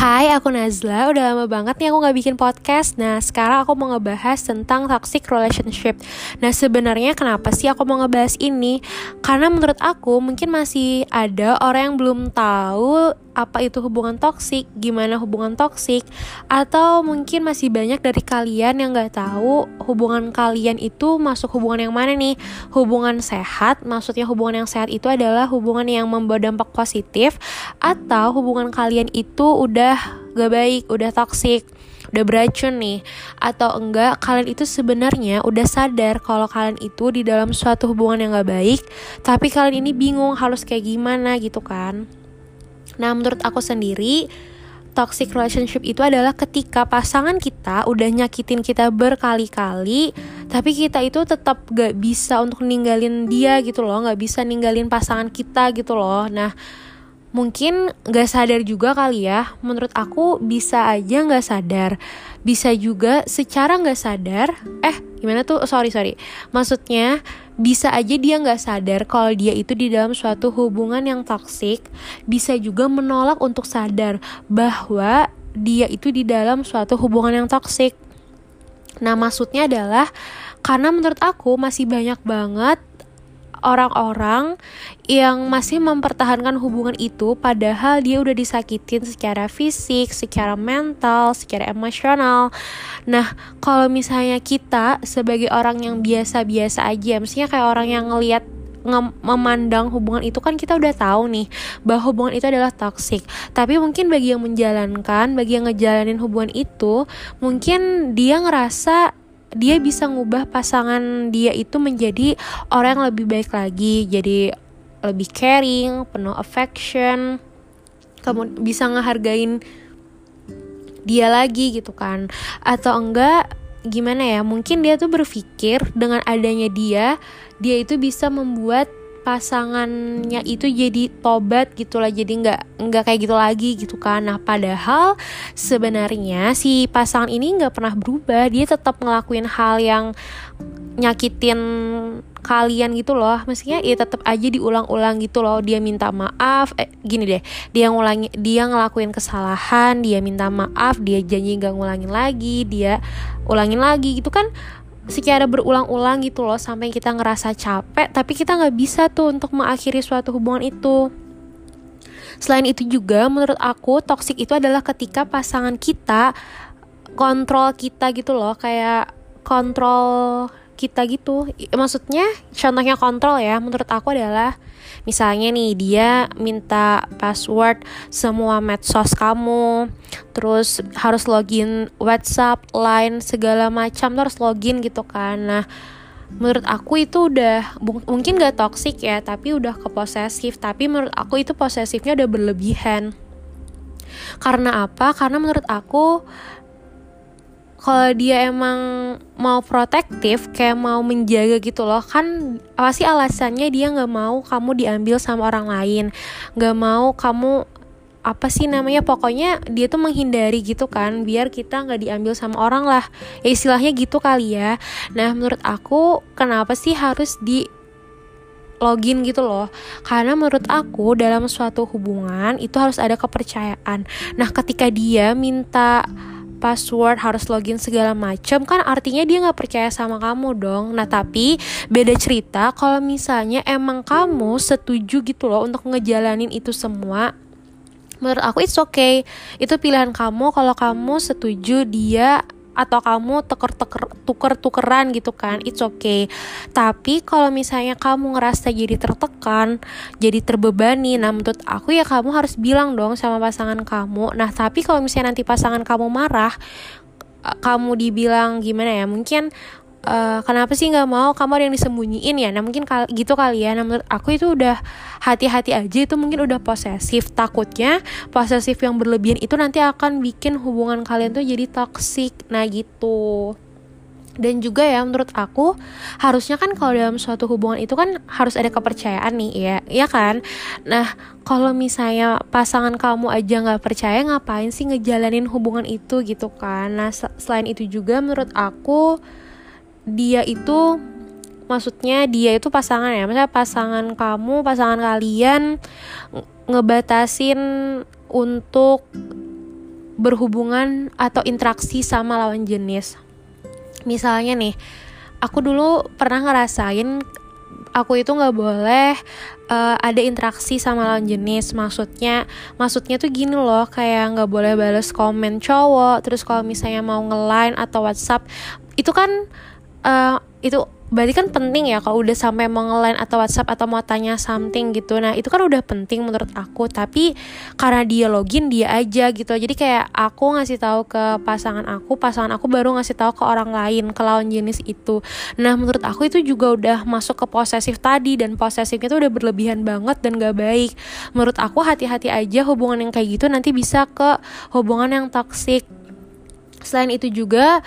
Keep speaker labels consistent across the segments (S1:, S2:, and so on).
S1: Hai, aku Nazla. Udah lama banget nih aku gak bikin podcast. Nah, sekarang aku mau ngebahas tentang toxic relationship. Nah, sebenarnya kenapa sih aku mau ngebahas ini? Karena menurut aku mungkin masih ada orang yang belum tahu apa itu hubungan toksik, gimana hubungan toksik, atau mungkin masih banyak dari kalian yang gak tahu hubungan kalian itu masuk hubungan yang mana nih? Hubungan sehat, maksudnya hubungan yang sehat itu adalah hubungan yang membawa dampak positif, atau hubungan kalian itu udah gak baik, udah toxic, udah beracun nih atau enggak kalian itu sebenarnya udah sadar kalau kalian itu di dalam suatu hubungan yang gak baik tapi kalian ini bingung harus kayak gimana gitu kan nah menurut aku sendiri toxic relationship itu adalah ketika pasangan kita udah nyakitin kita berkali-kali tapi kita itu tetap gak bisa untuk ninggalin dia gitu loh gak bisa ninggalin pasangan kita gitu loh. Nah mungkin gak sadar juga kali ya menurut aku bisa aja gak sadar. Bisa juga secara gak sadar eh gimana tuh? Sorry sorry. Maksudnya bisa aja dia gak sadar kalau dia itu di dalam suatu hubungan yang toksik bisa juga menolak untuk sadar bahwa dia itu di dalam suatu hubungan yang toksik nah maksudnya adalah karena menurut aku masih banyak banget orang-orang yang masih mempertahankan hubungan itu padahal dia udah disakitin secara fisik, secara mental, secara emosional. Nah, kalau misalnya kita sebagai orang yang biasa-biasa aja, maksudnya kayak orang yang ngelihat memandang hubungan itu kan kita udah tahu nih bahwa hubungan itu adalah toxic. Tapi mungkin bagi yang menjalankan, bagi yang ngejalanin hubungan itu, mungkin dia ngerasa dia bisa ngubah pasangan dia itu menjadi orang yang lebih baik lagi jadi lebih caring penuh affection kamu bisa ngehargain dia lagi gitu kan. Atau enggak gimana ya mungkin dia tuh berpikir dengan adanya dia dia itu bisa membuat pasangannya itu jadi tobat gitulah jadi nggak nggak kayak gitu lagi gitu kan. Nah padahal sebenarnya si pasangan ini nggak pernah berubah. Dia tetap ngelakuin hal yang nyakitin kalian gitu loh. Maksudnya ya tetap aja diulang-ulang gitu loh. Dia minta maaf eh, gini deh. Dia ngulangi dia ngelakuin kesalahan dia minta maaf dia janji nggak ngulangin lagi dia ulangin lagi gitu kan secara berulang-ulang gitu loh sampai kita ngerasa capek tapi kita nggak bisa tuh untuk mengakhiri suatu hubungan itu. Selain itu juga menurut aku toxic itu adalah ketika pasangan kita kontrol kita gitu loh kayak kontrol kita gitu. Maksudnya contohnya kontrol ya menurut aku adalah misalnya nih dia minta password semua medsos kamu terus harus login WhatsApp, Line segala macam terus login gitu kan. Nah menurut aku itu udah mungkin gak toxic ya tapi udah ke posesif tapi menurut aku itu posesifnya udah berlebihan. Karena apa? Karena menurut aku kalau dia emang mau protektif kayak mau menjaga gitu loh kan pasti alasannya dia nggak mau kamu diambil sama orang lain. Nggak mau kamu apa sih namanya pokoknya dia tuh menghindari gitu kan biar kita nggak diambil sama orang lah. Ya istilahnya gitu kali ya. Nah menurut aku kenapa sih harus di login gitu loh? Karena menurut aku dalam suatu hubungan itu harus ada kepercayaan. Nah ketika dia minta password harus login segala macam kan artinya dia nggak percaya sama kamu dong. Nah tapi beda cerita kalau misalnya emang kamu setuju gitu loh untuk ngejalanin itu semua menurut aku it's okay. Itu pilihan kamu kalau kamu setuju dia atau kamu teker teker tuker tukeran gitu kan it's okay. Tapi kalau misalnya kamu ngerasa jadi tertekan jadi terbebani nah menurut aku ya kamu harus bilang dong sama pasangan kamu. Nah tapi kalau misalnya nanti pasangan kamu marah kamu dibilang gimana ya mungkin uh, kenapa sih nggak mau? Kamu ada yang disembunyiin ya? Nah mungkin kal gitu kali ya. Nah menurut aku itu udah hati-hati aja. Itu mungkin udah posesif. Takutnya posesif yang berlebihan itu nanti akan bikin hubungan kalian tuh jadi toxic. Nah gitu. Dan juga ya menurut aku harusnya kan kalau dalam suatu hubungan itu kan harus ada kepercayaan nih ya. Ya kan? Nah kalau misalnya pasangan kamu aja nggak percaya ngapain sih ngejalanin hubungan itu gitu kan? Nah selain itu juga menurut aku dia itu maksudnya dia itu pasangan ya misalnya pasangan kamu pasangan kalian ngebatasin untuk berhubungan atau interaksi sama lawan jenis. Misalnya nih aku dulu pernah ngerasain aku itu nggak boleh uh, ada interaksi sama lawan jenis. Maksudnya maksudnya tuh gini loh kayak nggak boleh balas komen cowok. Terus kalau misalnya mau nge-line atau WhatsApp itu kan uh, itu berarti kan penting ya kalau udah sampai nge atau WhatsApp atau mau tanya something gitu. Nah itu kan udah penting menurut aku tapi karena dia login dia aja gitu. Jadi kayak aku ngasih tahu ke pasangan aku pasangan aku baru ngasih tahu ke orang lain ke lawan jenis itu. Nah menurut aku itu juga udah masuk ke posesif tadi dan posesifnya tuh udah berlebihan banget dan gak baik. Menurut aku hati-hati aja hubungan yang kayak gitu nanti bisa ke hubungan yang toksik selain itu juga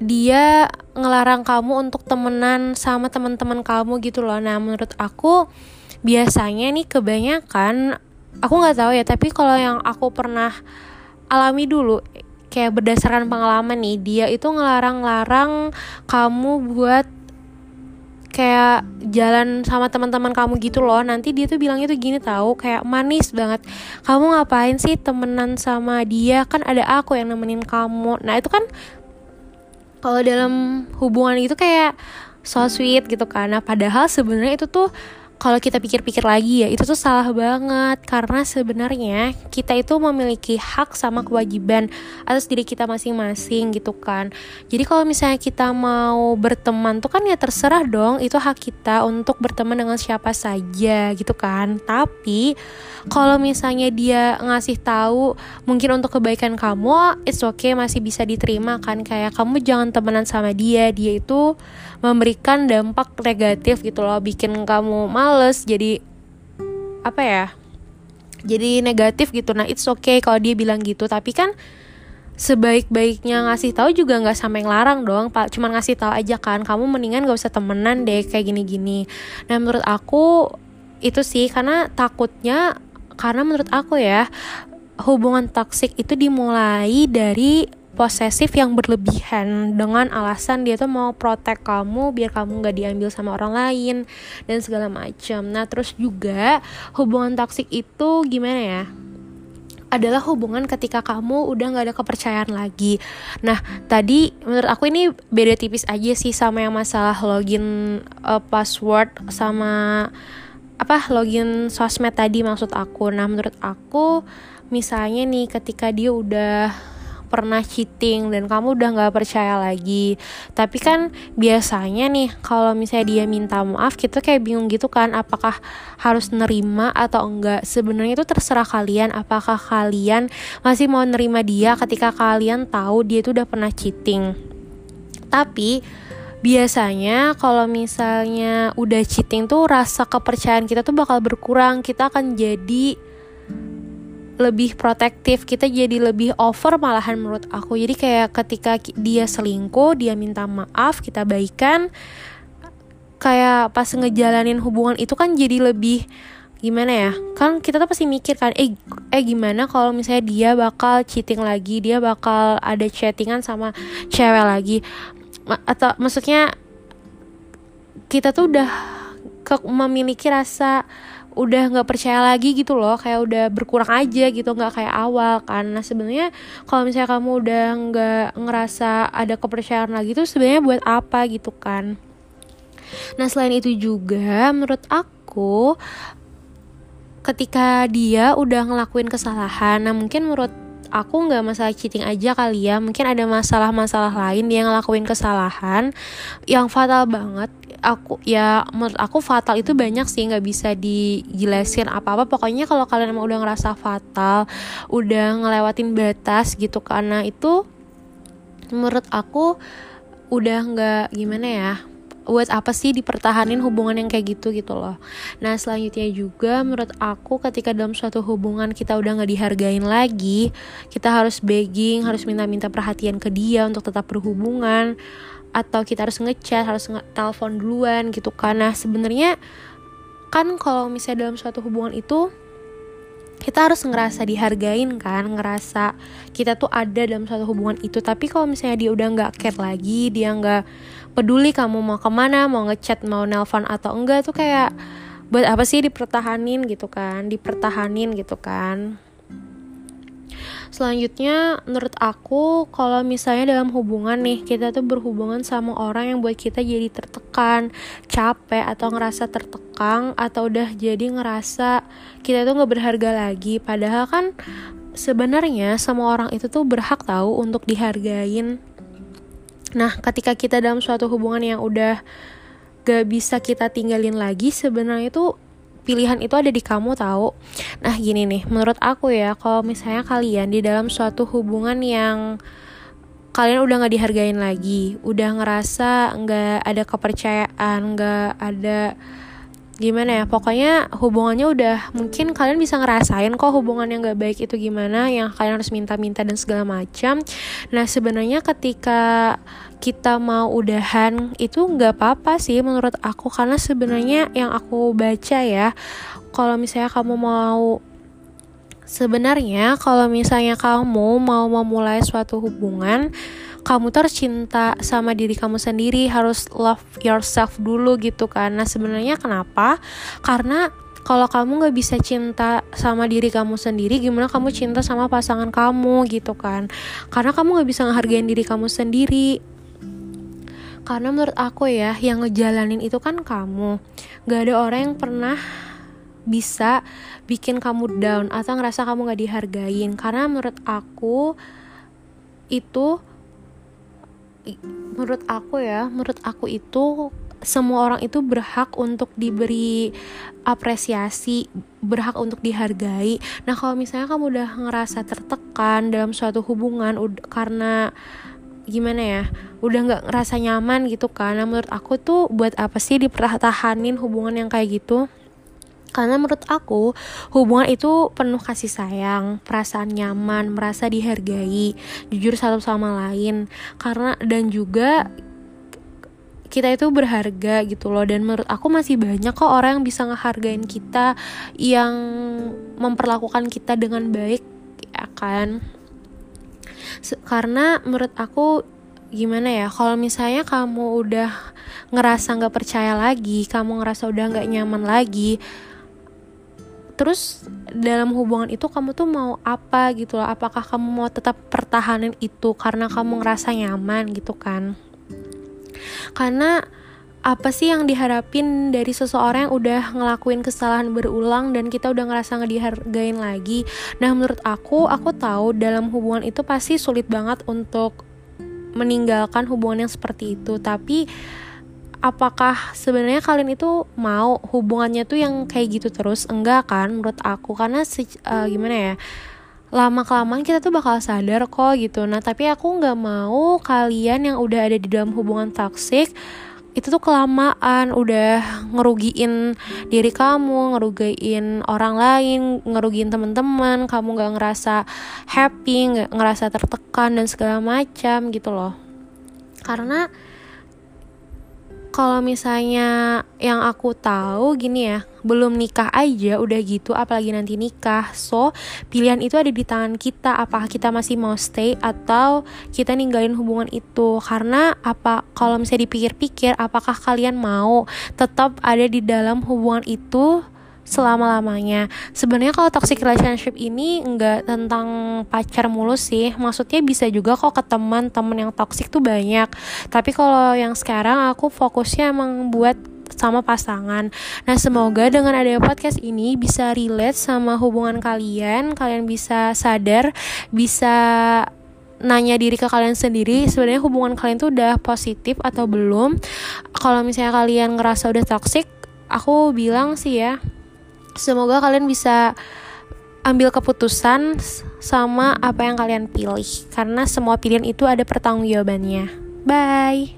S1: dia ngelarang kamu untuk temenan sama teman-teman kamu gitu loh. Nah menurut aku biasanya nih kebanyakan aku nggak tahu ya tapi kalau yang aku pernah alami dulu kayak berdasarkan pengalaman nih dia itu ngelarang-larang kamu buat kayak jalan sama teman-teman kamu gitu loh. Nanti dia tuh bilangnya tuh gini tahu kayak manis banget. Kamu ngapain sih temenan sama dia? Kan ada aku yang nemenin kamu. Nah itu kan kalau dalam hubungan itu kayak so sweet gitu nah padahal sebenarnya itu tuh kalau kita pikir-pikir lagi ya itu tuh salah banget. Karena sebenarnya kita itu memiliki hak sama kewajiban atas diri kita masing-masing gitu kan. Jadi kalau misalnya kita mau berteman tuh kan ya terserah dong itu hak kita untuk berteman dengan siapa saja gitu kan. Tapi kalau misalnya dia ngasih tahu mungkin untuk kebaikan kamu it's okay masih bisa diterima kan. Kayak kamu jangan temenan sama dia dia itu memberikan dampak negatif gitu loh bikin kamu males jadi apa ya jadi negatif gitu. Nah it's okay kalau dia bilang gitu. Tapi kan sebaik-baiknya ngasih tahu juga nggak sampai ngelarang dong pak. Cuma ngasih tahu aja kan kamu mendingan gak usah temenan deh kayak gini-gini. Nah menurut aku itu sih karena takutnya karena menurut aku ya hubungan toksik itu dimulai dari posesif yang berlebihan dengan alasan dia tuh mau protek kamu biar kamu nggak diambil sama orang lain dan segala macam. Nah terus juga hubungan toksik itu gimana ya? adalah hubungan ketika kamu udah nggak ada kepercayaan lagi. Nah, tadi menurut aku ini beda tipis aja sih sama yang masalah login uh, password sama apa login sosmed tadi maksud aku. Nah, menurut aku misalnya nih ketika dia udah pernah cheating dan kamu udah nggak percaya lagi. Tapi kan biasanya nih kalau misalnya dia minta maaf kita kayak bingung gitu kan apakah harus nerima atau enggak. Sebenarnya itu terserah kalian apakah kalian masih mau nerima dia ketika kalian tahu dia itu udah pernah cheating. Tapi biasanya kalau misalnya udah cheating tuh rasa kepercayaan kita tuh bakal berkurang kita akan jadi lebih protektif kita jadi lebih over malahan menurut aku. Jadi kayak ketika dia selingkuh dia minta maaf kita baikan kayak pas ngejalanin hubungan itu kan jadi lebih gimana ya kan kita tuh pasti mikir kan eh eh gimana kalau misalnya dia bakal cheating lagi dia bakal ada chattingan sama cewek lagi? Atau maksudnya kita tuh udah ke memiliki rasa udah nggak percaya lagi gitu loh kayak udah berkurang aja gitu nggak kayak awal. Karena sebenarnya kalau misalnya kamu udah nggak ngerasa ada kepercayaan lagi tuh sebenarnya buat apa gitu kan? Nah selain itu juga menurut aku ketika dia udah ngelakuin kesalahan nah mungkin menurut aku nggak masalah cheating aja kali ya. Mungkin ada masalah-masalah lain dia ngelakuin kesalahan yang fatal banget aku ya menurut aku fatal itu banyak sih nggak bisa dijelasin apa-apa. Pokoknya kalau kalian emang udah ngerasa fatal udah ngelewatin batas gitu karena itu menurut aku udah nggak gimana ya buat apa sih dipertahanin hubungan yang kayak gitu gitu loh. Nah selanjutnya juga menurut aku ketika dalam suatu hubungan kita udah nggak dihargain lagi kita harus begging harus minta-minta perhatian ke dia untuk tetap berhubungan atau kita harus ngechat harus telepon duluan gitu karena sebenarnya kan kalau misalnya dalam suatu hubungan itu kita harus ngerasa dihargain kan ngerasa kita tuh ada dalam suatu hubungan itu. Tapi kalau misalnya dia udah nggak care lagi dia nggak peduli kamu mau ke mana mau ngechat mau nelpon atau enggak tuh kayak buat apa sih dipertahanin gitu kan dipertahanin gitu kan selanjutnya menurut aku kalau misalnya dalam hubungan nih kita tuh berhubungan sama orang yang buat kita jadi tertekan capek atau ngerasa tertekan atau udah jadi ngerasa kita tuh nggak berharga lagi. Padahal kan sebenarnya semua orang itu tuh berhak tahu untuk dihargain. Nah ketika kita dalam suatu hubungan yang udah gak bisa kita tinggalin lagi sebenarnya itu pilihan itu ada di kamu tahu? Nah gini nih menurut aku ya kalau misalnya kalian di dalam suatu hubungan yang kalian udah nggak dihargain lagi udah ngerasa nggak ada kepercayaan nggak ada gimana ya pokoknya hubungannya udah mungkin kalian bisa ngerasain kok hubungan yang gak baik itu gimana yang kalian harus minta-minta dan segala macam. Nah sebenarnya ketika kita mau udahan itu nggak apa-apa sih menurut aku. Karena sebenarnya yang aku baca ya kalau misalnya kamu mau sebenarnya kalau misalnya kamu mau memulai suatu hubungan kamu tuh harus cinta sama diri kamu sendiri harus love yourself dulu gitu kan. Nah sebenarnya kenapa? Karena kalau kamu nggak bisa cinta sama diri kamu sendiri gimana kamu cinta sama pasangan kamu gitu kan? Karena kamu nggak bisa ngehargain diri kamu sendiri karena menurut aku ya yang ngejalanin itu kan kamu gak ada orang yang pernah bisa bikin kamu down atau ngerasa kamu gak dihargain karena menurut aku itu menurut aku ya menurut aku itu semua orang itu berhak untuk diberi apresiasi, berhak untuk dihargai. Nah, kalau misalnya kamu udah ngerasa tertekan dalam suatu hubungan karena gimana ya, udah nggak ngerasa nyaman gitu. Nah, menurut aku tuh buat apa sih dipertahanin hubungan yang kayak gitu? Karena menurut aku hubungan itu penuh kasih sayang, perasaan nyaman, merasa dihargai, jujur satu sama lain. Karena dan juga kita itu berharga gitu loh dan menurut aku masih banyak kok orang yang bisa ngehargain kita yang memperlakukan kita dengan baik ya kan karena menurut aku gimana ya kalau misalnya kamu udah ngerasa nggak percaya lagi kamu ngerasa udah nggak nyaman lagi terus dalam hubungan itu kamu tuh mau apa gitu loh? Apakah kamu mau tetap pertahanan itu karena kamu ngerasa nyaman gitu kan? Karena apa sih yang diharapin dari seseorang yang udah ngelakuin kesalahan berulang dan kita udah ngerasa nggak dihargain lagi? Nah menurut aku aku tahu dalam hubungan itu pasti sulit banget untuk meninggalkan hubungan yang seperti itu. Tapi apakah sebenarnya kalian itu mau hubungannya tuh yang kayak gitu terus? Enggak kan menurut aku. Karena uh, gimana ya lama kelamaan kita tuh bakal sadar kok gitu. Nah tapi aku nggak mau kalian yang udah ada di dalam hubungan toxic itu tuh kelamaan udah ngerugiin diri kamu, ngerugiin orang lain, ngerugiin teman-teman, kamu nggak ngerasa happy, nggak ngerasa tertekan dan segala macam gitu loh. Karena kalau misalnya yang aku tahu gini ya belum nikah aja udah gitu apalagi nanti nikah. So pilihan itu ada di tangan kita apakah kita masih mau stay atau kita ninggalin hubungan itu. Karena apa kalau misalnya dipikir-pikir apakah kalian mau tetap ada di dalam hubungan itu selama-lamanya. Sebenarnya kalau toxic relationship ini nggak tentang pacar mulu sih. Maksudnya bisa juga kok ke teman-teman yang toxic tuh banyak. Tapi kalau yang sekarang aku fokusnya emang buat sama pasangan. Nah, semoga dengan adanya podcast ini bisa relate sama hubungan kalian, kalian bisa sadar, bisa nanya diri ke kalian sendiri sebenarnya hubungan kalian tuh udah positif atau belum. Kalau misalnya kalian ngerasa udah toxic, aku bilang sih ya Semoga kalian bisa ambil keputusan sama apa yang kalian pilih karena semua pilihan itu ada pertanggungjawabannya. Bye.